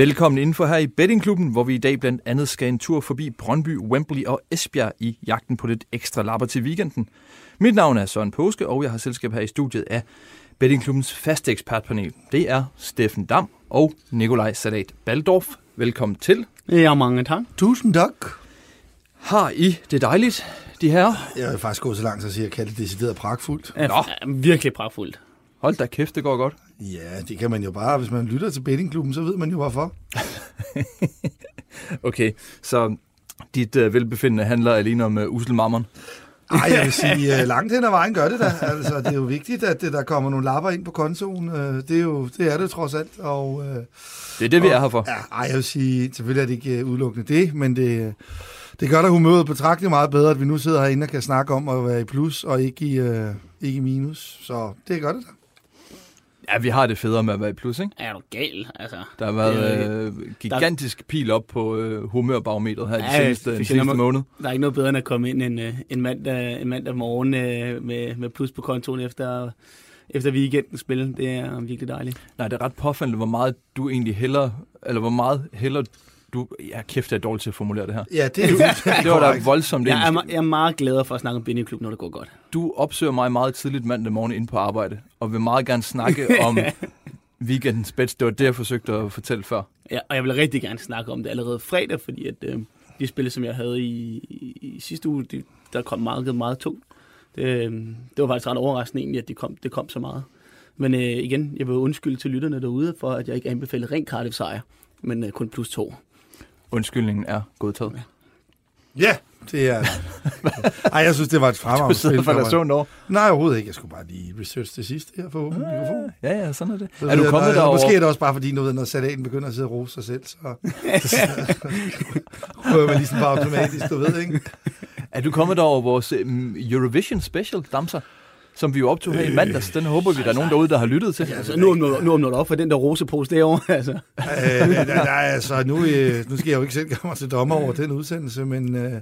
Velkommen indenfor her i Bettingklubben, hvor vi i dag blandt andet skal en tur forbi Brøndby, Wembley og Esbjerg i jagten på lidt ekstra lapper til weekenden. Mit navn er Søren Påske, og jeg har selskab her i studiet af Bettingklubbens faste ekspertpanel. Det er Steffen Dam og Nikolaj Salat Baldorf. Velkommen til. Ja, mange tak. Tusind tak. Har I det dejligt, de her? Jeg vil faktisk gå så langt, at sige, at jeg kalder det decideret pragtfuldt. Ja, Nå. virkelig pragtfuldt. Hold da kæft, det går godt. Ja, det kan man jo bare. Hvis man lytter til bettingklubben, så ved man jo hvorfor. Okay, så dit uh, velbefindende handler alene om uh, uselmammeren. Ej, jeg vil sige, øh, langt hen ad vejen gør det da. Altså, det er jo vigtigt, at det, der kommer nogle lapper ind på kontoen. Øh, Det er jo det er det trods alt. Og, øh, Det er det, vi er her for. ja, ej, jeg vil sige, selvfølgelig er det ikke øh, udelukkende det, men det, det gør da humøret betragteligt meget bedre, at vi nu sidder herinde og kan snakke om at være i plus og ikke i, øh, ikke i minus. Så det gør det da. Ja, vi har det federe med at være i plus, ikke? Er du gal, altså? Der har været Det øh, gigantisk pil op på øh, humørbarometeret her Ja, de seneste, den man- måned. Der er ikke noget bedre end at komme ind en, øh, en, mandag, en mandag morgen øh, med, med plus på kontoen efter, efter weekendens spil. Det er virkelig dejligt. Nej, det er ret påfaldende, hvor meget du egentlig heller, eller hvor meget heller du... Ja, kæft, jeg er dårlig til at formulere det her. Ja, det er jo Det var da voldsomt. Jeg er, jeg er meget glad for at snakke om Benny Klub, når det går godt. Du opsøger mig meget tidligt mandag morgen ind på arbejde, og vil meget gerne snakke om weekendens bets. Det var det, jeg forsøgte at fortælle før. Ja, og jeg vil rigtig gerne snakke om det allerede fredag, fordi at, øh, de spil, som jeg havde i, i, i sidste uge, de, der kom meget, meget tungt. Det, øh, det var faktisk ret overraskende egentlig, at de kom, det kom så meget. Men øh, igen, jeg vil undskylde til lytterne derude, for at jeg ikke anbefalede ren Cardiff sejr, men øh, kun plus to. Undskyldningen er godtaget. Ja, det er Ej, jeg synes, det var et Du fremragende sidder spil. for der dig var- søvn over. Nej, overhovedet ikke. Jeg skulle bare lige research det sidste her for åben mikrofon. Ja, ja, sådan er det. Så Er du kommet derover? Måske er det også bare fordi, nu ved, når salaten begynder at sidde og rose sig selv, så rører man ligesom bare automatisk, du ved, ikke? Er du kommet over vores um, Eurovision Special, Damser? Som vi jo optog her i mandags. Den håber vi, der er nogen derude, der har lyttet til. Altså, nu, nu, nu åbner du op for den der rosepose derovre. Altså. Øh, nej, nej, altså, nu, øh, nu skal jeg jo ikke selv mig til dommer over den udsendelse, men øh,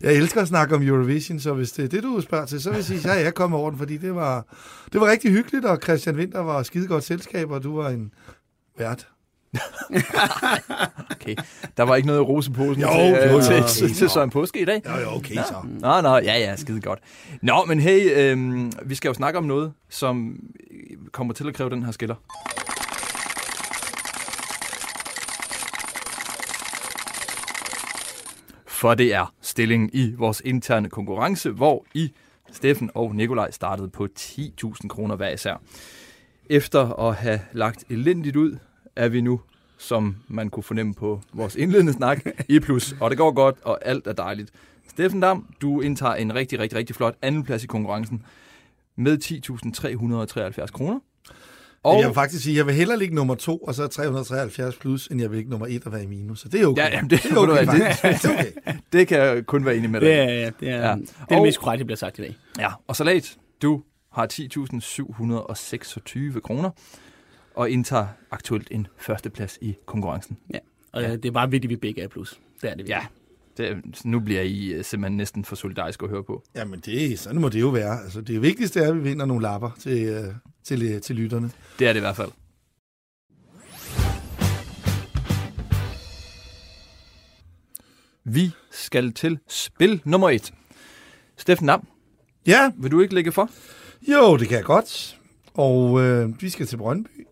jeg elsker at snakke om Eurovision, så hvis det er det, du spørger til, så vil jeg sige, at jeg er kommet over den, fordi det var, det var rigtig hyggeligt, og Christian Winter var skide godt selskab, og du var en vært. Okay. Der var ikke noget i roseposen Jo, til, jo, jo, til, jo. til, til Søren Påske i dag. Ja, ja, okay så. Nå, nå, ja, ja, skide godt. Nå, men hey, øhm, vi skal jo snakke om noget, som kommer til at kræve den her skiller. For det er stillingen i vores interne konkurrence, hvor I, Steffen og Nikolaj, startede på 10.000 kroner hver især. Efter at have lagt elendigt ud, er vi nu, som man kunne fornemme på vores indledende snak, i plus. Og det går godt, og alt er dejligt. Steffen Dam, du indtager en rigtig, rigtig, rigtig flot andenplads i konkurrencen med 10.373 kroner. Og... Jeg vil faktisk sige, at jeg vil hellere ligge nummer to, og så 373 plus, end jeg vil ligge nummer et og være i minus. Så det er okay. Ja, jamen, det- det er okay. det er okay. det kan jeg kun være enig med dig Det er, det er, Ja. ja. det, er det Og- mest korrekt, der bliver sagt i dag. Ja, og Salat, du har 10.726 kroner og indtager aktuelt en førsteplads i konkurrencen. Og ja. det er bare vigtigt, at vi begge er plus. Det er det Ja, virkelig. det, nu bliver I øh, simpelthen næsten for solidarisk at høre på. Jamen, det, sådan må det jo være. Altså, det vigtigste er, at vi vinder nogle lapper til, øh, til, øh, til lytterne. Det er det i hvert fald. Vi skal til spil nummer et. Steffen Dam, Ja, vil du ikke lægge for? jo, det kan jeg godt. Og øh, vi skal til Brøndby.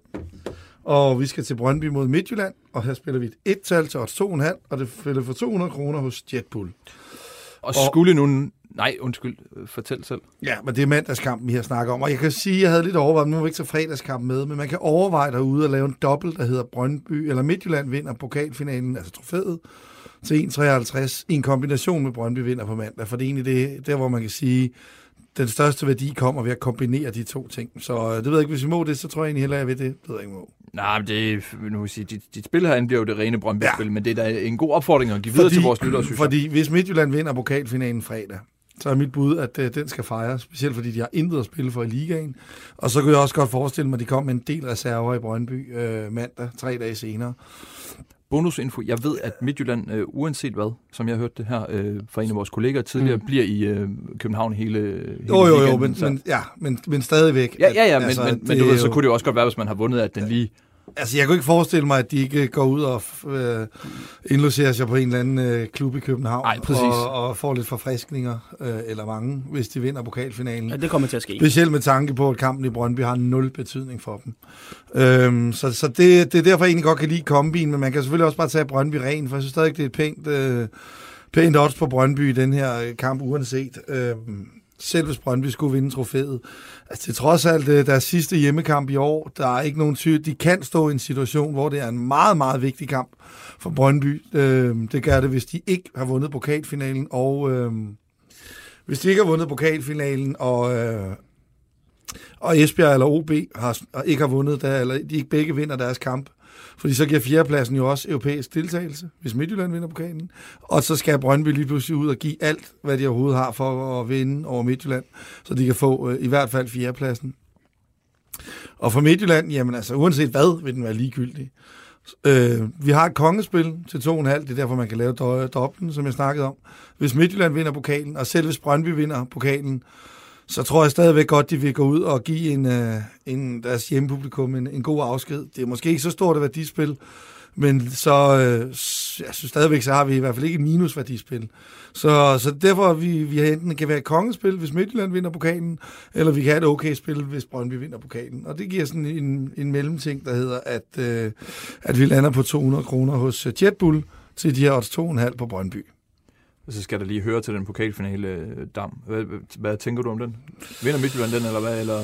Og vi skal til Brøndby mod Midtjylland. Og her spiller vi et et-tal til odds 2,5. Og det spiller for 200 kroner hos Jetbull. Og skulle nu... Nej, undskyld. øh, Fortæl selv. Ja, men det er mandagskampen, vi har snakket om. Og jeg kan sige, at jeg havde lidt overvejet, nu må vi ikke tage fredagskampen med, men man kan overveje derude at lave en dobbelt, der hedder Brøndby, eller Midtjylland vinder pokalfinalen, altså trofæet, til 1,53 i en kombination med Brøndby vinder på mandag. For det er egentlig det, der, hvor man kan sige, den største værdi kommer ved at kombinere de to ting. Så øh, det ved jeg ikke, hvis vi må det, så tror jeg egentlig hellere, jeg ved det. Det ved jeg ikke, må. Nej, men det nu jeg sige, dit, dit spil herinde bliver jo det rene Brøndby-spil, ja. men det er da en god opfordring at give videre til vores lyttere, synes jeg. Fordi hvis Midtjylland vinder pokalfinalen fredag, så er mit bud, at øh, den skal fejres, specielt fordi de har intet at spille for i ligaen. Og så kunne jeg også godt forestille mig, at de kom med en del reserver i Brøndby øh, mandag, tre dage senere. Bonusinfo. Jeg ved, at Midtjylland, øh, uanset hvad, som jeg hørte det her øh, fra en af vores kolleger tidligere, mm. bliver i øh, København hele, hele Jo, jo, jo, weekenden, men, så- men, ja, men, men stadigvæk. Ja, ja, ja, men, altså, men, men du ved, så kunne det jo også godt være, hvis man har vundet, at den lige Altså, jeg kunne ikke forestille mig, at de ikke går ud og øh, indlogerer sig på en eller anden øh, klub i København. Ej, præcis. Og, og får lidt forfriskninger, øh, eller mange, hvis de vinder pokalfinalen. Ja, det kommer til at ske. Specielt med tanke på, at kampen i Brøndby har nul betydning for dem. Øhm, så så det, det er derfor, jeg egentlig godt kan lide kombin, men man kan selvfølgelig også bare tage Brøndby ren, for jeg synes stadig, det er et pænt, øh, pænt odds på Brøndby i den her øh, kamp, uanset. Øhm, selv hvis Brøndby skulle vinde trofæet. Altså, det er trods alt øh, deres sidste hjemmekamp i år. Der er ikke nogen tvivl. De kan stå i en situation, hvor det er en meget, meget vigtig kamp for Brøndby. Øh, det gør det, hvis de ikke har vundet pokalfinalen, og øh, hvis de ikke har vundet pokalfinalen, og, øh, og Esbjerg eller OB har, ikke har vundet, der, eller de ikke begge vinder deres kamp, fordi så giver fjerdepladsen jo også europæisk deltagelse, hvis Midtjylland vinder pokalen. Og så skal Brøndby lige pludselig ud og give alt, hvad de overhovedet har for at vinde over Midtjylland, så de kan få øh, i hvert fald fjerdepladsen. Og for Midtjylland, jamen altså, uanset hvad, vil den være ligegyldig. Øh, vi har et kongespil til 2,5, det er derfor, man kan lave dobbelten, som jeg snakkede om. Hvis Midtjylland vinder pokalen, og selv hvis Brøndby vinder pokalen, så tror jeg stadigvæk godt, de vil gå ud og give en, øh, en deres hjemmepublikum en, en god afsked. Det er måske ikke så stort et værdispil, men så øh, jeg synes stadigvæk, så har vi i hvert fald ikke et minusværdispil. Så, så derfor vi, vi enten kan være et kongespil, hvis Midtjylland vinder pokalen, eller vi kan have et okay spil, hvis Brøndby vinder pokalen. Og det giver sådan en, en mellemting, der hedder, at, øh, at vi lander på 200 kroner hos Jetbull til de her 2,5 på Brøndby. Og så skal der lige høre til den pokalfinale, øh, Dam. Hvad, hvad tænker du om den? Vinder Midtjylland den, eller hvad? Eller?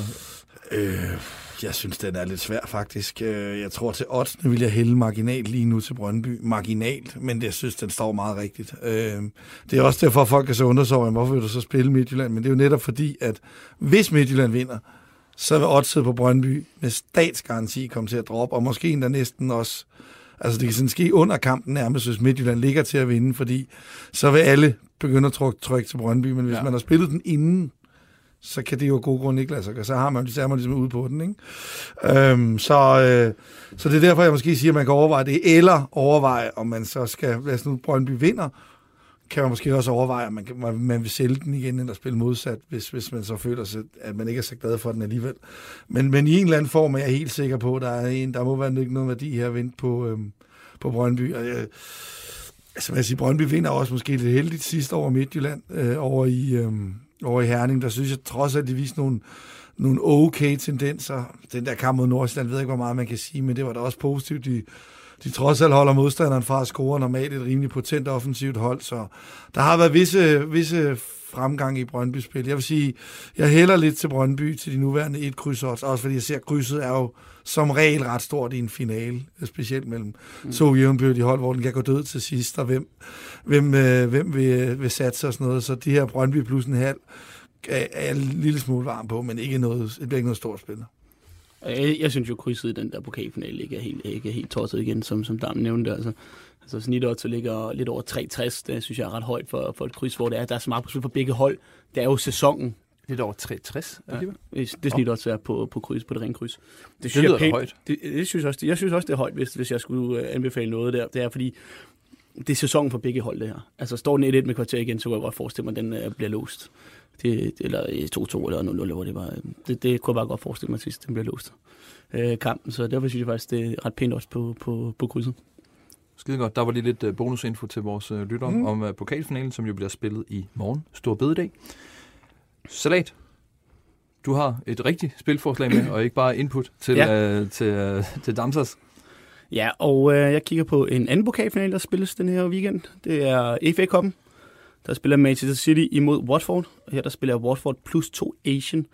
Øh, jeg synes, den er lidt svær, faktisk. Øh, jeg tror, til 8. vil jeg hælde marginalt lige nu til Brøndby. Marginalt, men jeg synes, den står meget rigtigt. Øh, det er også derfor, at folk kan så undre sig over, hvorfor vil du så spille Midtjylland? Men det er jo netop fordi, at hvis Midtjylland vinder, så vil oddset på Brøndby med statsgaranti komme til at droppe, og måske endda næsten også Altså det kan sådan ske under kampen nærmest, hvis Midtjylland ligger til at vinde, fordi så vil alle begynde at trykke, trykke til Brøndby, men hvis ja. man har spillet den inden, så kan det jo god grund ikke lade sig Så har man, så er man ligesom ude på den. Ikke? Øhm, så, øh, så det er derfor, jeg måske siger, at man kan overveje det, eller overveje, om man så skal, lad nu Brøndby vinder, kan man måske også overveje, at man, kan, man vil sælge den igen, eller spille modsat, hvis, hvis man så føler sig, at man ikke er så glad for den alligevel. Men, men i en eller anden form er jeg helt sikker på, at der, er en, der må være noget værdi her at vente på, øhm, på Brøndby. Og jeg, altså, jeg siger, Brøndby vinder også måske lidt heldigt sidste over Midtjylland øh, over, i, øh, over i Herning. Der synes jeg trods alt, de viste nogle, nogle okay tendenser. Den der kamp mod Nordsjælland, ved jeg ikke, hvor meget man kan sige, men det var da også positivt. De, de trods alt holder modstanderen fra at score normalt et rimelig potent offensivt hold, så der har været visse, visse fremgang i Brøndby-spil. Jeg vil sige, jeg hælder lidt til Brøndby til de nuværende et kryds også, også fordi jeg ser, at krydset er jo som regel ret stort i en finale, specielt mellem mm. så jævnbyrdige hold, hvor den kan gå død til sidst, og hvem, hvem, øh, hvem vil, vil satse og sådan noget. Så de her Brøndby plus en halv er, er en lille smule varm på, men ikke noget, det bliver ikke noget stort spil. Jeg, jeg synes jo, krydset i den der pokalfinale ikke er helt, ikke er helt tosset igen, som, som Dam nævnte. Altså, altså snittet så ligger lidt over 360. Det synes jeg er ret højt for, for et kryds, hvor det er. Der er så meget på spil for begge hold. Det er jo sæsonen. Lidt over 360 ja, det snit også er på, på kryds, på det rene kryds. Det, det synes det jeg højt. Det, det, synes også, jeg synes også, det er højt, hvis, hvis jeg skulle øh, anbefale noget der. Det er fordi, det er sæsonen for begge hold, det her. Altså, står den 1-1 med kvarter igen, så kan jeg godt forestille mig, at den uh, bliver låst. Det, eller 2-2 eller 0-0, hvor det var. Det, det kunne jeg bare godt forestille mig, sidst den bliver låst. Uh, kampen, så derfor synes jeg faktisk, det er ret pænt også på, på, på krydset. Skide godt. Der var lige lidt bonusinfo til vores lytter mm. om uh, pokalfinalen, som jo bliver spillet i morgen. Stor bededag. Salat. Du har et rigtigt spilforslag med, og ikke bare input til, ja. uh, til, uh, til Damsers. Ja, og øh, jeg kigger på en anden pokalfinal, der spilles den her weekend. Det er FA Cup'en. Der spiller Manchester City imod Watford, og her der spiller Watford plus to Asian,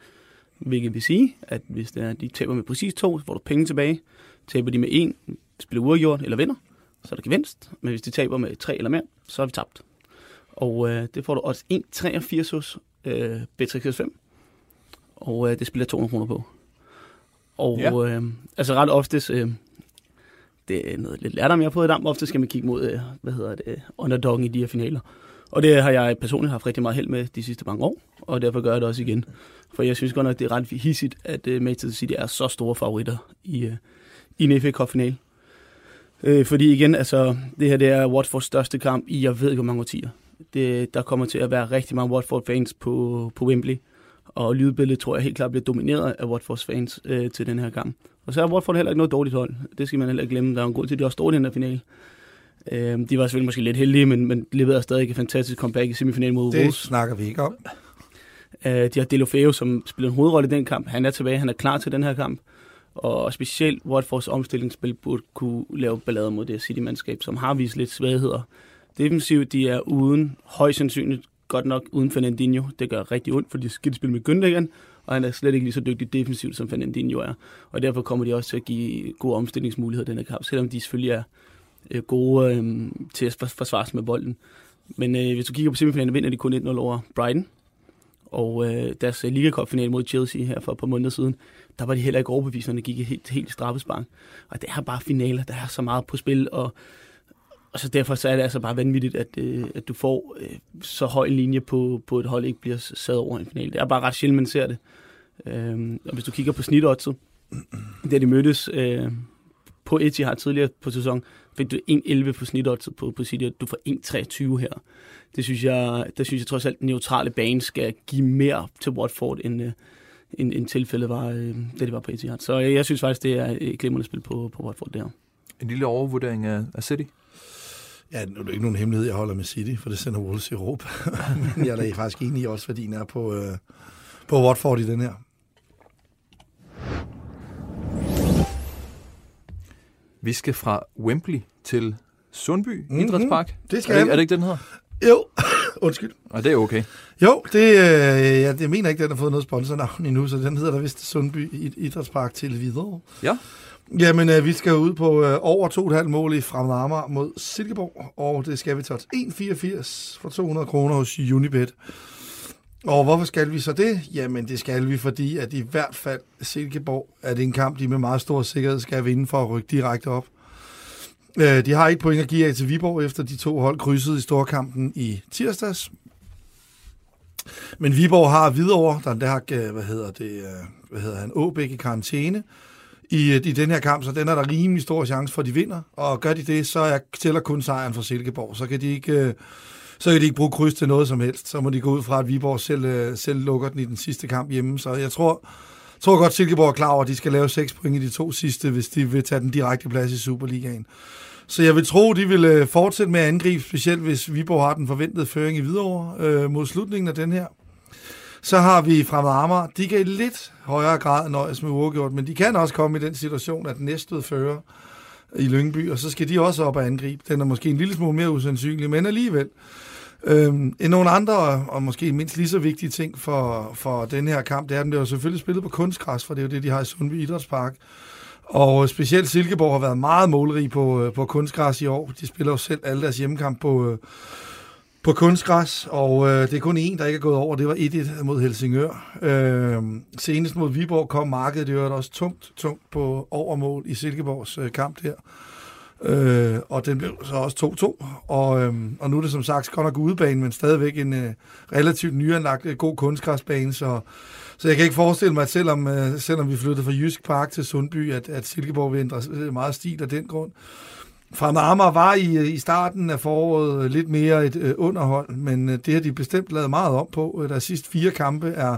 hvilket vil sige, at hvis det er, de taber med præcis to, så får du penge tilbage. Taber de med en, spiller uafgjort eller vinder, så er der gevinst. Men hvis de taber med tre eller mere, så er vi tabt. Og øh, det får du også 1,83 hos øh, B365. Og øh, det spiller 200 kroner på. Og ja. øh, altså ret oftest, øh, det er noget lidt lærdom, jeg har fået i damp. Ofte skal man kigge mod, øh, hvad hedder det, underdoggen i de her finaler. Og det har jeg personligt haft rigtig meget held med de sidste mange år, og derfor gør jeg det også igen. For jeg synes godt nok, det er ret hissigt, at uh, Manchester City er så store favoritter i, uh, i en FA cup -final. Uh, øh, fordi igen, altså, det her det er Watfords største kamp i, jeg ved ikke hvor mange årtier. Det, der kommer til at være rigtig mange Watford-fans på, på Wembley. Og lydbilledet tror jeg helt klart bliver domineret af Watfords fans øh, til den her kamp. Og så er Watford heller ikke noget dårligt hold. Det skal man heller ikke glemme. Der er en god til, at de også står i den her finale. Øh, de var selvfølgelig måske lidt heldige, men, men leverede stadig et fantastisk comeback i semifinalen mod Det Wolves. snakker vi ikke om. Øh, de har Delofeo, som spiller en hovedrolle i den kamp. Han er tilbage, han er klar til den her kamp. Og specielt Watfords omstillingsspil burde kunne lave ballade mod det City-mandskab, som har vist lidt svagheder. Defensivt, de er uden, højst sandsynligt godt nok uden Fernandinho. Det gør rigtig ondt, for de skal spille med Gündogan, og han er slet ikke lige så dygtig defensivt, som Fernandinho er. Og derfor kommer de også til at give gode omstillingsmuligheder i den her kamp, selvom de selvfølgelig er øh, gode øh, til at forsvare sig med bolden. Men øh, hvis du kigger på semifinalen, vinder de kun 1-0 over Brighton. Og øh, deres øh, Liga mod Chelsea her for et par måneder siden, der var de heller ikke overbevist, når de gik helt, helt i straffespark. Og det er bare finaler, der er så meget på spil, og, og så derfor så er det altså bare vanvittigt, at, øh, at du får øh, så høj en linje på, på et hold, ikke bliver sat over en finale. Det er bare ret sjældent, man ser det. Øh, og hvis du kigger på snitodset, da de mødtes øh, på Etihad tidligere på sæson, fik du 1-11 på snitodset på, på City, og du får 1-23 her. Det synes jeg, der synes jeg trods alt, at den neutrale bane skal give mere til Watford, end, øh, end, end tilfældet var, øh, da det var på Etihad. Så jeg, jeg synes faktisk, det er et glimrende spil på, på Watford der. En lille overvurdering af, af City. Ja, nu er det ikke nogen hemmelighed, jeg holder med City, for det sender Wolves i Europa. Men jeg er da faktisk enig i også, værdien er på, øh, på Watford i den her. Vi skal fra Wembley til Sundby Mhm. mm-hmm. Idrætspark. Det skal er, det, jeg. er det ikke den hedder? Jo, undskyld. Og det er okay. Jo, det, øh, ja, jeg mener ikke, den har fået noget sponsornavn endnu, så den hedder der vist Sundby Id- Idrætspark til videre. Ja. Jamen, øh, vi skal ud på øh, over 2,5 mål i Fremad Amager mod Silkeborg, og det skal vi til 1,84 for 200 kroner hos Unibet. Og hvorfor skal vi så det? Jamen, det skal vi, fordi at i hvert fald Silkeborg er det en kamp, de med meget stor sikkerhed skal vinde for at rykke direkte op. Øh, de har ikke point at give af til Viborg, efter de to hold krydsede i storkampen i tirsdags. Men Viborg har Hvidovre, der, der har, øh, hvad hedder det, øh, hvad hedder han, Åbæk i karantæne i, i den her kamp, så den er der rimelig stor chance for, at de vinder. Og gør de det, så er, tæller kun sejren for Silkeborg. Så kan de ikke, øh, så kan de ikke bruge kryds til noget som helst. Så må de gå ud fra, at Viborg selv, øh, selv lukker den i den sidste kamp hjemme. Så jeg tror, tror godt, Silkeborg er klar over, at de skal lave 6 point i de to sidste, hvis de vil tage den direkte plads i Superligaen. Så jeg vil tro, de vil øh, fortsætte med at angribe, specielt hvis Viborg har den forventede føring i Hvidovre øh, mod slutningen af den her. Så har vi Fremad Amager. De kan i lidt højere grad nøjes med uafgjort, men de kan også komme i den situation, at næstved fører i Lyngby, og så skal de også op og angribe. Den er måske en lille smule mere usandsynlig, men alligevel. Øhm, en nogle andre, og måske mindst lige så vigtige ting for, for den her kamp, det er, at den bliver selvfølgelig spillet på kunstgræs, for det er jo det, de har i Sundby Idrætspark. Og øh, specielt Silkeborg har været meget målrig på, øh, på kunstgræs i år. De spiller jo selv alle deres hjemmekamp på, øh, på kunstgræs, og øh, det er kun én, der ikke er gået over. Det var 1-1 mod Helsingør. Øh, senest mod Viborg kom markedet det var også tungt, tungt på overmål i Silkeborgs øh, kamp der. Øh, og den blev så også 2-2. Og, øh, og nu er det som sagt godt nok udebane, men stadigvæk en øh, relativt nyanlagt øh, god kunstgræsbane, så så jeg kan ikke forestille mig, at selvom, øh, selvom vi flyttede fra Jysk Park til Sundby, at, at Silkeborg vil ændre øh, meget stil af den grund. Fra Amager var i, øh, i starten af foråret øh, lidt mere et øh, underhold, men øh, det har de bestemt lavet meget om på. Øh, der sidste fire kampe er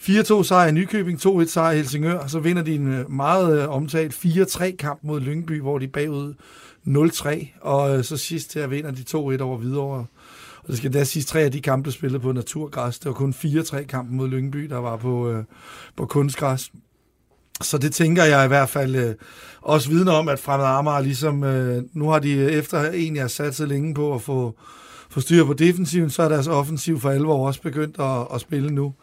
4-2 sejr i Nykøbing, 2-1 sejr i Helsingør, så vinder de en meget øh, omtalt 4-3 kamp mod Lyngby, hvor de bagud 0-3, og øh, så sidst her vinder de 2-1 over Hvidovre. Og det skal da sidst tre af de kampe, spillet på naturgræs. Det var kun 4-3 kampen mod Lyngby, der var på, øh, på kunstgræs. Så det tænker jeg i hvert fald øh, også vidne om, at Fremad Amager ligesom, øh, nu har de øh, efter egentlig har sat sig længe på at få, få styr på defensiven, så er deres offensiv for alvor også begyndt at, at spille nu.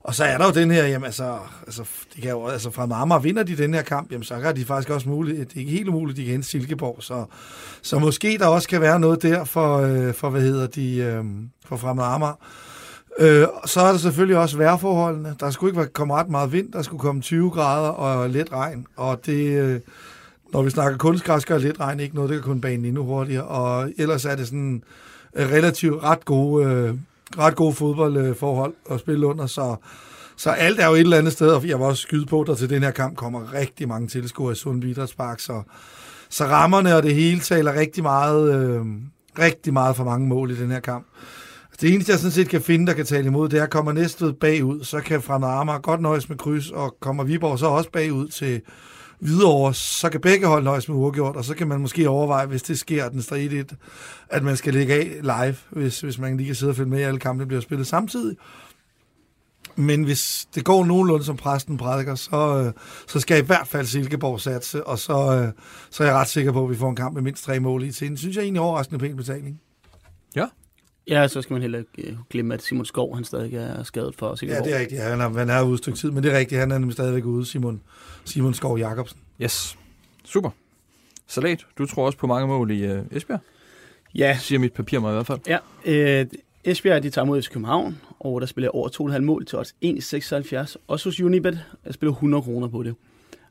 Og så er der jo den her, jamen altså, altså, det kan jo, altså fra Amager vinder de den her kamp, jamen så har de faktisk også muligt, det er ikke helt umuligt, de kan hente Silkeborg, så, så måske der også kan være noget der for, øh, for hvad hedder de, øh, for Fremad Amager. Øh, så er der selvfølgelig også vejrforholdene. Der skulle ikke komme ret meget vind, der skulle komme 20 grader og let regn, og det, øh, når vi snakker kunstgræs, gør let regn ikke noget, det kan kun banen endnu hurtigere, og ellers er det sådan øh, relativt ret gode, øh, ret gode fodboldforhold at spille under, så, så alt er jo et eller andet sted, og jeg var også skyde på, der til den her kamp kommer rigtig mange tilskuere i Sundby Idrætspark, så, så rammerne og det hele taler rigtig meget, øh, rigtig meget for mange mål i den her kamp. Det eneste, jeg sådan set kan finde, der kan tale imod, det er, at kommer Næstved bagud, så kan Fremad Amager godt nøjes med kryds, og kommer Viborg så også bagud til Hvidovre, så kan begge hold nøjes med uafgjort, og så kan man måske overveje, hvis det sker, den stridigt, at man skal lægge af live, hvis, hvis man lige kan sidde og følge med i alle kampe, bliver spillet samtidig. Men hvis det går nogenlunde, som præsten prædiker, så, øh, så skal i hvert fald Silkeborg satse, og så, øh, så er jeg ret sikker på, at vi får en kamp med mindst tre mål i tiden. Synes jeg egentlig overraskende pæn betaling. Ja. Ja, så skal man heller ikke øh, glemme, at Simon Skov han stadig er skadet for Silkeborg. Ja, det er rigtigt. Ja, han, er, han er ude et stykke tid, men det er rigtigt. Han er nemlig stadigvæk ude, Simon, Simon Skov Jacobsen. Yes. Super. Salat, du tror også på mange mål i uh, Esbjerg? Ja. Siger mit papir mig i hvert fald. Ja, øh, Esbjerg de tager mod FC København, og der spiller over 2,5 mål til odds 1,76. Også hos Unibet, der spiller 100 kroner på det.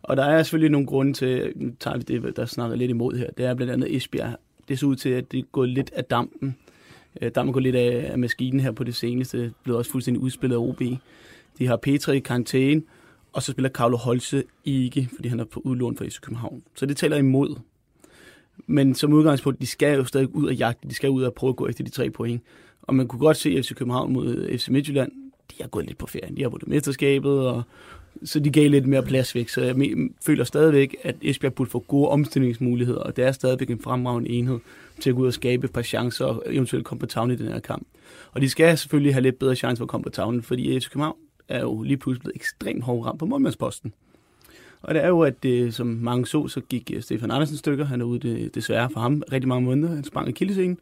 Og der er selvfølgelig nogle grunde til, nu tager vi det, der snakker lidt imod her, det er blandt andet Esbjerg. Det ser ud til, at det går lidt af dampen. Øh, man går lidt af, af maskinen her på det seneste. Det blev også fuldstændig udspillet af OB. De har Petra i karantæne, og så spiller Carlo Holse ikke, fordi han er på udlån for FC København. Så det taler imod. Men som udgangspunkt, de skal jo stadig ud og jagte, de skal ud og prøve at gå efter de tre point. Og man kunne godt se FC København mod FC Midtjylland, de har gået lidt på ferie. De har vundet mesterskabet, og så de gav lidt mere plads væk. Så jeg føler stadigvæk, at Esbjerg burde få gode omstillingsmuligheder, og det er stadigvæk en fremragende enhed til at gå ud og skabe et par chancer og eventuelt komme på tavlen i den her kamp. Og de skal selvfølgelig have lidt bedre chance for at komme på tavlen, fordi FC København er jo lige pludselig blevet ekstremt hårdt ramt på målmandsposten. Og det er jo, at det, som mange så, så gik øh, Stefan Andersen stykker. Han er ude det, desværre for ham rigtig mange måneder. Han sprang i kildescenen.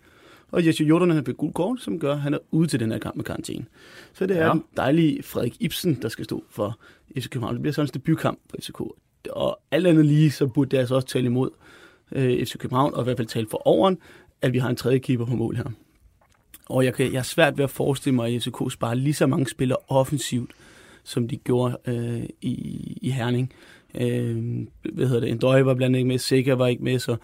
Og Jesse Jordan har gul kort, som gør, at han er ude til den her kamp med karantæne. Så det er ja. den dejlige Frederik Ibsen, der skal stå for FC København. Det bliver sådan en debutkamp på FCK. Og alt andet lige, så burde det altså også tale imod øh, FC København, og i hvert fald tale for overen, at vi har en tredje keeper på mål her. Og jeg, kan, jeg er svært ved at forestille mig, at FCK sparer lige så mange spillere offensivt, som de gjorde øh, i, i Herning. Øh, hvad hedder det? Endøje var blandt andet ikke med, Sikker var ikke med, så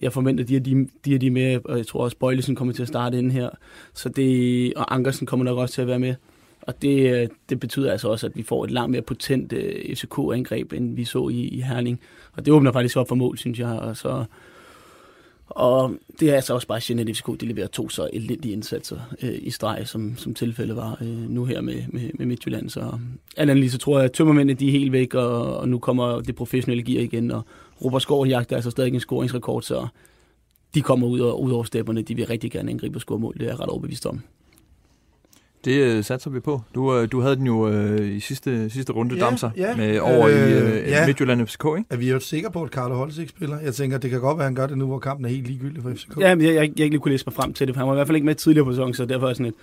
jeg forventer, de er de, de, er de med, og jeg tror også, Bøjlesen kommer til at starte ind her. Så det, og Ankersen kommer nok også til at være med. Og det, øh, det betyder altså også, at vi får et langt mere potent øh, uh, FCK-angreb, end vi så i, i Herning. Og det åbner faktisk op for mål, synes jeg. Og, så, og det er altså også bare sjældent, at FCK de leverer to så elendige indsatser uh, i streg, som, som tilfældet var uh, nu her med, med, med Midtjylland. Så alt andet lige, så tror jeg, at tømmermændene de er helt væk, og, og nu kommer det professionelle gear igen, og Robert Skov jagter altså stadig en scoringsrekord, så de kommer ud, og, ud over stepperne. De vil rigtig gerne angribe og score mål. Det er jeg ret overbevist om. Det uh, satser vi på. Du, uh, du havde den jo uh, i sidste, sidste runde, ja, Damser, ja. med over øh, i uh, ja. Midtjylland FCK, ikke? Er vi jo sikre på, at Carlo Holtz ikke spiller? Jeg tænker, det kan godt være, at han gør det nu, hvor kampen er helt ligegyldig for FCK. Ja, men jeg, jeg, jeg ikke lige kunne læse mig frem til det, for han var i hvert fald ikke med tidligere på sæsonen, så derfor er sådan et,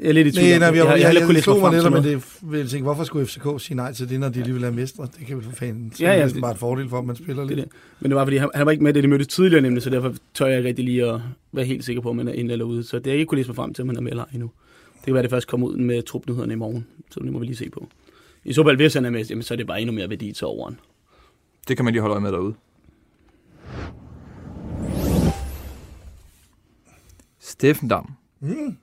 jeg er lidt i tvivl. Nej, nej, jeg, jeg, jeg, jeg, jeg, jeg slog mig netop, men det vil tænke, hvorfor skulle FCK sige nej til det, når de lige vil have mestre? Det kan vel for fanden. Ja, ja, det er bare et fordel for, at man spiller det, lidt. Det. Men det var, fordi han, han var ikke med, det de mødte tidligere nemlig, så derfor tør jeg rigtig lige at være helt sikker på, om man er inde eller ude. Så det er ikke kunne læse mig frem til, om han er med eller endnu. Det kan være, det først kommer ud med trupnyhederne i morgen, så det må vi lige se på. I så fald, hvis han er med, jamen, så er det bare endnu mere værdi til overen. Det kan man lige holde øje med derude. Steffen Dam. Mm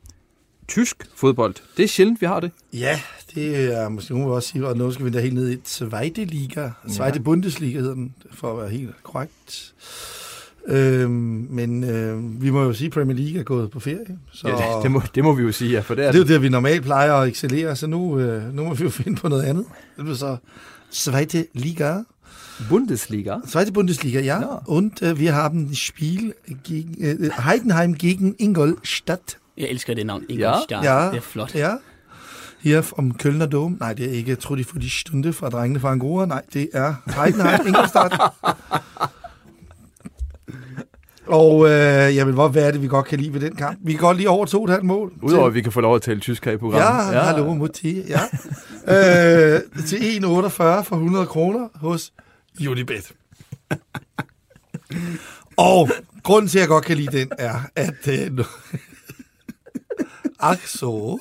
tysk fodbold. Det er sjældent, vi har det. Ja, det er måske nogen også sige, og nu skal vi da helt ned i Zweite Liga. Zweite ja. Bundesliga hedder den, for at være helt korrekt. Øhm, men øh, vi må jo sige, at Premier League er gået på ferie. Så, ja, det, det, må, det må vi jo sige, ja. For det, er det er jo det, vi normalt plejer at excellere, så nu, øh, nu må vi jo finde på noget andet. Det bliver så Zweite Liga. Bundesliga. Zweite Bundesliga, ja. ja. Und äh, wir haben Spiel gegen äh, Heidenheim gegen Ingolstadt. Jeg elsker det navn, Ingolstadt. Ja, det er flot. Ja. Her om Kölner Dom. Nej, det er ikke, jeg tror, de får de stunde fra drengene fra Angora. Nej, det er Heidenheim, Ingolstadt. Og øh, jamen, hvor, hvad er det, vi godt kan lide ved den kamp? Vi kan godt lide over to et halvt mål. Udover at vi kan få lov at tale tysk her i programmet. Ja, ja. hallo, Mutti. Ja. øh, til 1,48 for 100 kroner hos Unibet. Og grunden til, at jeg godt kan lide den, er, at øh, Ach so.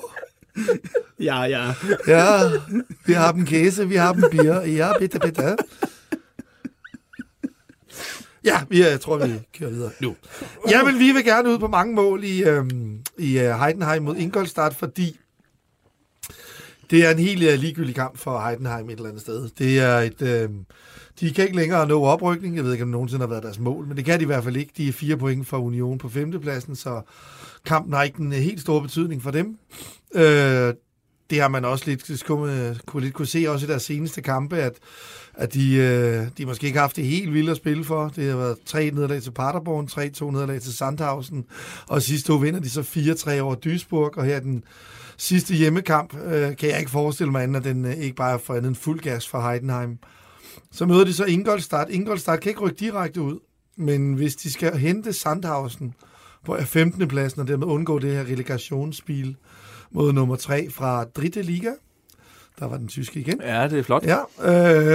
Ja, ja. Ja, wir haben Käse, wir haben Bier. Ja, bitte, bitte. Ja, jeg tror, vi kører videre nu. Ja, men vi vil gerne ud på mange mål i, øhm, i uh, Heidenheim mod Ingolstadt, fordi det er en helt uh, ligegyldig kamp for Heidenheim et eller andet sted. Det er et... Øh, de kan ikke længere nå oprykning. Jeg ved ikke, om det nogensinde har været deres mål, men det kan de i hvert fald ikke. De er fire point fra Union på femtepladsen, så kampen har ikke en øh, helt stor betydning for dem. Øh, det har man også lidt øh, kunne, kunne, lidt kunne se også i deres seneste kampe, at, at de, øh, de måske ikke har haft det helt vildt at spille for. Det har været tre nederlag til Paderborn, tre to nederlag til Sandhausen, og sidste to vinder de så 4-3 over Duisburg, og her den sidste hjemmekamp øh, kan jeg ikke forestille mig andet, at den øh, ikke bare er for en fuld gas for Heidenheim. Så møder de så Ingolstadt. Ingolstadt kan ikke rykke direkte ud, men hvis de skal hente Sandhausen på 15. pladsen, og dermed undgå det her relegationsspil, mod nummer 3 fra Dritte Liga. Der var den tyske igen. Ja, det er flot. Ja,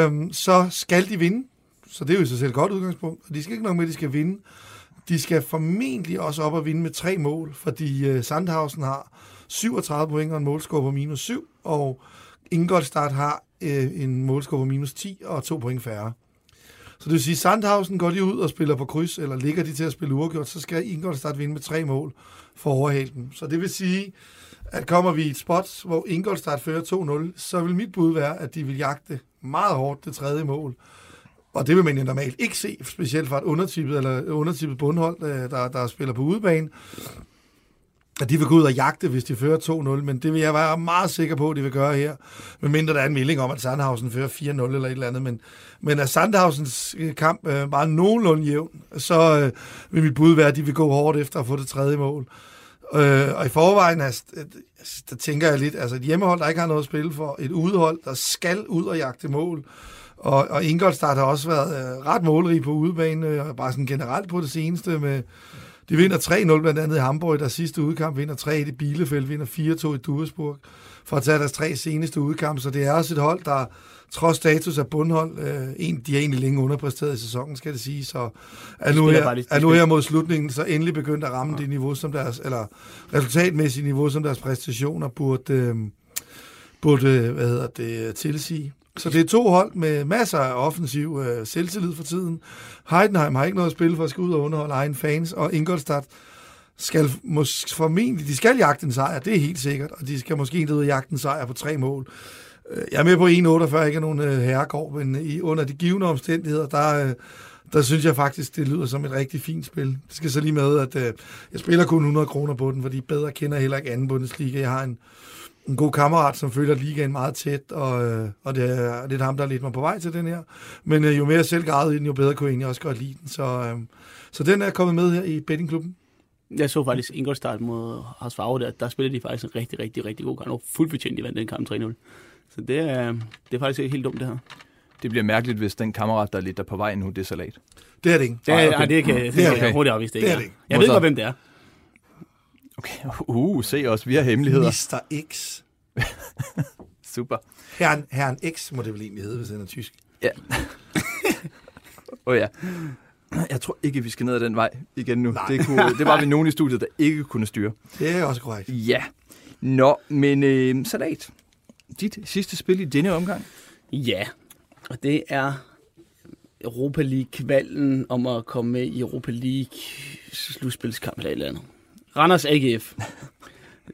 øh, så skal de vinde. Så det er jo i sig selv et godt udgangspunkt. Og de skal ikke nok med, at de skal vinde. De skal formentlig også op og vinde med tre mål, fordi øh, Sandhausen har 37 point og en målscore på minus 7, og Ingolstadt har øh, en målscore på minus 10 og to point færre. Så det vil sige, Sandhausen går de ud og spiller på kryds, eller ligger de til at spille uafgjort, så skal Ingolstadt vinde med tre mål for at overhale dem. Så det vil sige, at kommer vi i et spot, hvor Ingolstadt fører 2-0, så vil mit bud være, at de vil jagte meget hårdt det tredje mål. Og det vil man jo normalt ikke se, specielt fra et undertippet, eller undertippet bundhold, øh, der, der spiller på udebane. At de vil gå ud og jagte, hvis de fører 2-0, men det vil jeg være meget sikker på, at de vil gøre her. Medmindre der er en melding om, at Sandhausen fører 4-0 eller et eller andet. Men, men at Sandhausens øh, kamp øh, bare nogenlunde jævn, så øh, vil mit bud være, at de vil gå hårdt efter at få det tredje mål. Øh, og i forvejen, altså, øh, altså der tænker jeg lidt, altså et hjemmehold, der ikke har noget at spille for, et udhold, der skal ud og jagte mål, og, og Ingolstadt har også været øh, ret målrig på udebane, øh, bare sådan generelt på det seneste med, de vinder 3-0 blandt andet i Hamburg, der sidste udkamp vinder 3-1 i Bielefeld, vinder 4-2 i Duisburg, for at tage deres tre seneste udkampe, så det er også et hold, der trods status af bundhold, øh, en, de har egentlig længe underpræsteret i sæsonen, skal det sige, så er nu, her, er nu her mod slutningen, så endelig begyndt at ramme ja. det niveau, som deres, eller resultatmæssige niveau, som deres præstationer burde, øh, burde hvad hedder det, tilsige. Så det er to hold med masser af offensiv øh, selvtillid for tiden. Heidenheim har ikke noget at spille for at skal ud og underholde egen fans, og Ingolstadt skal måske formentlig, de skal jagte en sejr, det er helt sikkert, og de skal måske ud og jagte en sejr på tre mål. Øh, jeg er med på 1,48, ikke er nogen øh, herregård, men i, under de givende omstændigheder, der, øh, der synes jeg faktisk, det lyder som et rigtig fint spil. Det skal så lige med, at øh, jeg spiller kun 100 kroner på den, fordi bedre kender heller ikke anden Bundesliga. Jeg har en, en god kammerat, som følger ligaen meget tæt, og, øh, og det, er, det er ham, der har lidt mig på vej til den her. Men øh, jo mere selvgradet i den, jo bedre kunne jeg egentlig også godt lide den. Så, øh, så den er kommet med her i bettingklubben. Jeg så faktisk Ingolstadt mod Haas Favre, der, der spillede de faktisk en rigtig, rigtig, rigtig god kamp. Og fuldt fortjent, de vandt den kamp 3-0. Så det er, det er faktisk ikke helt dumt, det her. Det bliver mærkeligt, hvis den kammerat, der er lidt der på vej nu, det er salat. Det er det ikke. Det, er, okay. det kan, det, det er okay. jeg hurtigt afvise, det, det er det ikke. Jeg ved godt, hvem det er. Okay, uh, se os, vi har hemmeligheder. Mr. X. Super. Herren, herren X må det vel egentlig hedde, hvis han er tysk. Ja. Åh oh, ja. Jeg tror ikke, vi skal ned ad den vej igen nu. Det, kunne, det var vi nogen i studiet, der ikke kunne styre. Det er også korrekt. Ja. Nå, men øh, salat dit sidste spil i denne omgang? Ja, og det er Europa League-kvalden om at komme med i Europa League slutspilskamp eller et eller andet. Randers AGF.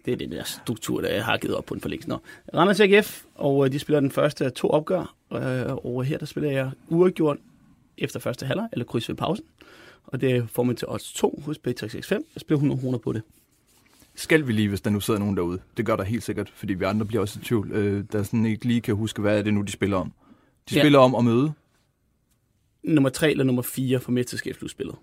Det er den der struktur, der jeg har givet op på en for længst. Nå. Randers AGF, og øh, de spiller den første af to opgør. Øh, og her der spiller jeg uafgjort efter første halvleg, eller kryds ved pausen. Og det får man til odds 2 hos B365. Jeg spiller 100 kroner på det skal vi lige, hvis der nu sidder nogen derude. Det gør der helt sikkert, fordi vi andre bliver også i tvivl, øh, der sådan ikke lige kan huske, hvad er det nu, de spiller om. De ja. spiller om at møde. Nummer 3 eller nummer 4 for mesterskabsslutspillet.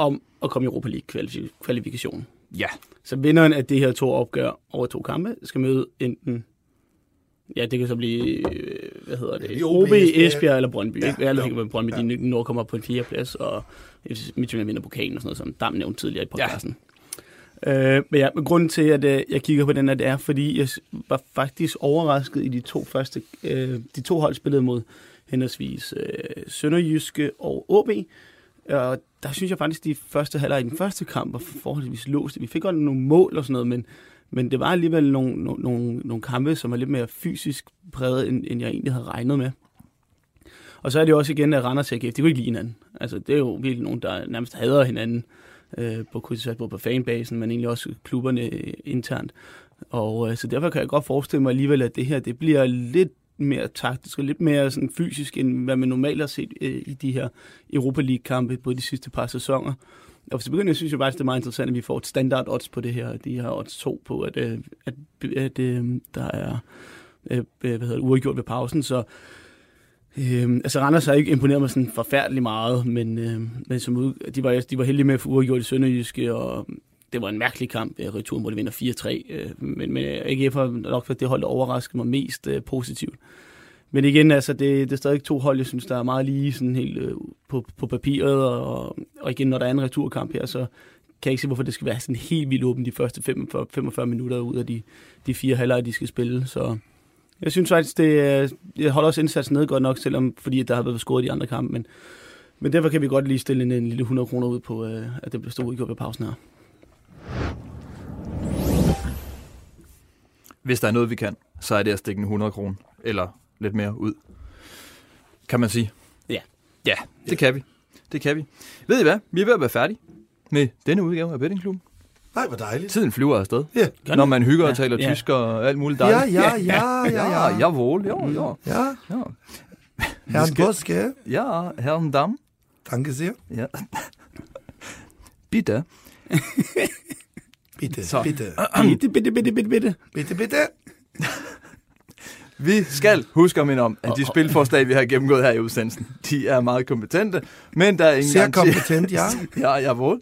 Om at komme i Europa League kvalifikationen. Ja. Så vinderen af det her to opgør over to kampe skal møde enten Ja, det kan så blive, øh, hvad hedder det, ja, OB, Esbjerg eller Brøndby. Ja, ikke? Jeg tænker på Brøndby, ja. de nu kommer på en fjerde plads, og Midtjylland vinder pokalen og sådan noget, som Dam nævnte tidligere i podcasten. Ja. Øh, men, ja, men grunden til, at øh, jeg kigger på den, er, det er, fordi jeg var faktisk overrasket i de to første. Øh, de to hold spillede mod henholdsvis øh, Sønderjyske og OB. Og der synes jeg faktisk, at de første halvleg i den første kamp var forholdsvis låst. Vi fik godt nogle mål og sådan noget, men, men det var alligevel nogle, nogle, nogle, nogle kampe, som er lidt mere fysisk præget, end, end jeg egentlig havde regnet med. Og så er det jo også igen, at Randers og AGF, de kunne ikke lide hinanden. Altså, det er jo virkelig nogen, der nærmest hader hinanden øh, på krydset, både på fanbasen, men egentlig også klubberne øh, internt. Og øh, så derfor kan jeg godt forestille mig alligevel, at det her det bliver lidt mere taktisk og lidt mere sådan fysisk, end hvad man normalt har set øh, i de her Europa League-kampe på de sidste par sæsoner. Og så begynder jeg synes jeg faktisk, det er meget interessant, at vi får et standard odds på det her. De har odds 2 på, at, øh, at, at øh, der er øh, øh hvad hedder det, uafgjort ved pausen. Så Øhm, altså Randers har ikke imponeret mig sådan forfærdeligt meget, men, øhm, men som ud, de, var, de var heldige med at få uafgjort i Sønderjyske, og det var en mærkelig kamp. Øh, Returen, hvor de vinder 4-3. Øh, men, men AGF har nok været det hold, der overraskede mig mest øh, positivt. Men igen, altså, det, det er stadig to hold, jeg synes, der er meget lige sådan helt øh, på, på papiret, og, og igen, når der er en returkamp her, så kan jeg ikke se, hvorfor det skal være sådan helt vildt åbent de første 45, 45 minutter ud af de, de fire halvleje, de skal spille. Så jeg synes faktisk, det, jeg holder også indsatsen ned godt nok, selvom fordi der har været scoret i de andre kampe, men, men derfor kan vi godt lige stille en, en lille 100 kroner ud på, øh, at det bliver stået udgjort ved pausen her. Hvis der er noget, vi kan, så er det at stikke en 100 kroner, eller lidt mere ud. Kan man sige. Ja. Ja, det kan vi. Det kan vi. Ved I hvad? Vi er ved at være færdige med denne udgave af Bettingklubben. Nej, hvor dejligt. Tiden flyver afsted. Ja. Når man hygger og Ja, taler ja. tysk og alt muligt Ja, dejligt. ja, ja, ja, ja. Ja, jawohl, jo, jo. Ja, Ja, Herrn skal- Boske. ja Herrn Damm. Danke sehr. Ja. Bitte. Bitte, Så. bitte, Bitte, bitte, bitte, bitte, bitte. bitte, bitte. Vi skal huske at minde om, at de spilforslag, vi har gennemgået her i udsendelsen, de er meget kompetente, men der er ingen Sehr garanti. kompetent, ja. ja, jawohl.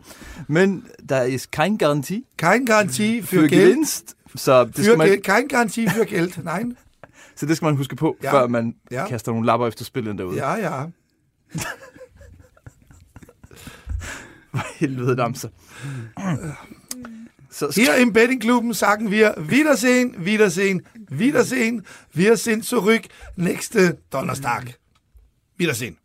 Men der ist kein Garantie Kein für, für Geld. gevinst, så det, skal man. Kein Garantie für Geld. Nein. så det skal man huske på, Ja. før man Ja. kaster nogle lapper efter spillet derude. Ja, ja. Helvede damser. Hier im Bettingklubben sagen wir Wiedersehen, Wiedersehen, Wiedersehen. Wir sind zurück nächste Donnerstag. Wiedersehen.